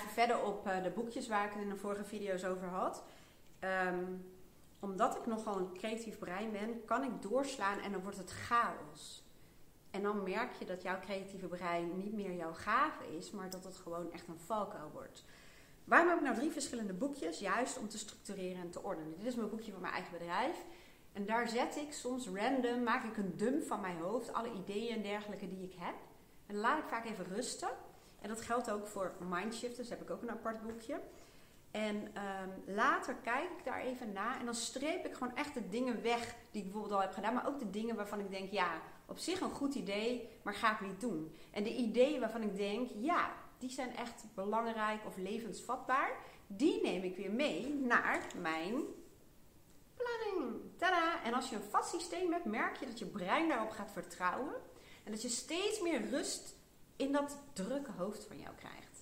verder op eh, de boekjes waar ik het in de vorige video's over had. Ehm, omdat ik nogal een creatief brein ben, kan ik doorslaan en dan wordt het chaos. En dan merk je dat jouw creatieve brein niet meer jouw gave is, maar dat het gewoon echt een valkuil wordt. Waarom heb ik nou drie verschillende boekjes? Juist om te structureren en te ordenen. Dit is mijn boekje van mijn eigen bedrijf. En daar zet ik soms random, maak ik een dump van mijn hoofd, alle ideeën en dergelijke die ik heb. En laat ik vaak even rusten. En dat geldt ook voor mindshifters, heb ik ook een apart boekje. En ehm, later kijk ik daar even na en dan streep ik gewoon echt de dingen weg die ik bijvoorbeeld al heb gedaan. Maar ook de dingen waarvan ik denk, ja, op zich een goed idee, maar ga ik niet doen. En de ideeën waarvan ik denk, ja, die zijn echt belangrijk of levensvatbaar. Die neem ik weer mee naar mijn planning. Tada! En als je een vast systeem hebt, merk je dat je brein daarop gaat vertrouwen. En dat je steeds meer rust in dat drukke hoofd van jou krijgt.